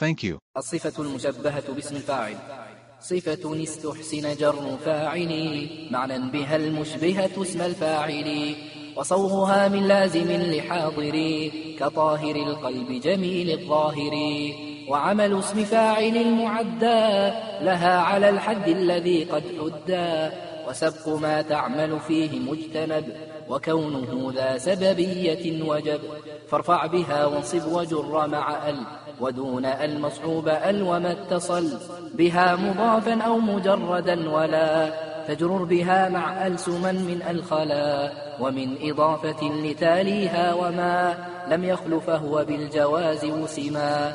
Thank you. الصفة المشبهة باسم فاعل. صفة استحسن جر فاعل. معنى بها المشبهة اسم الفاعل. وصوغها من لازم لحاضر. كطاهر القلب جميل الظاهر. وعمل اسم فاعل المعدى لها على الحد الذي قد حدى. وسبق ما تعمل فيه مجتنب وكونه ذا سببية وجب. فارفع بها وانصب وجر مع أل ودون المصحوب أل وما اتصل. بها مضافا أو مجردا ولا تجرر بها مع ألسما من الخلا ومن إضافة لتاليها وما لم يخل فهو بالجواز وسما.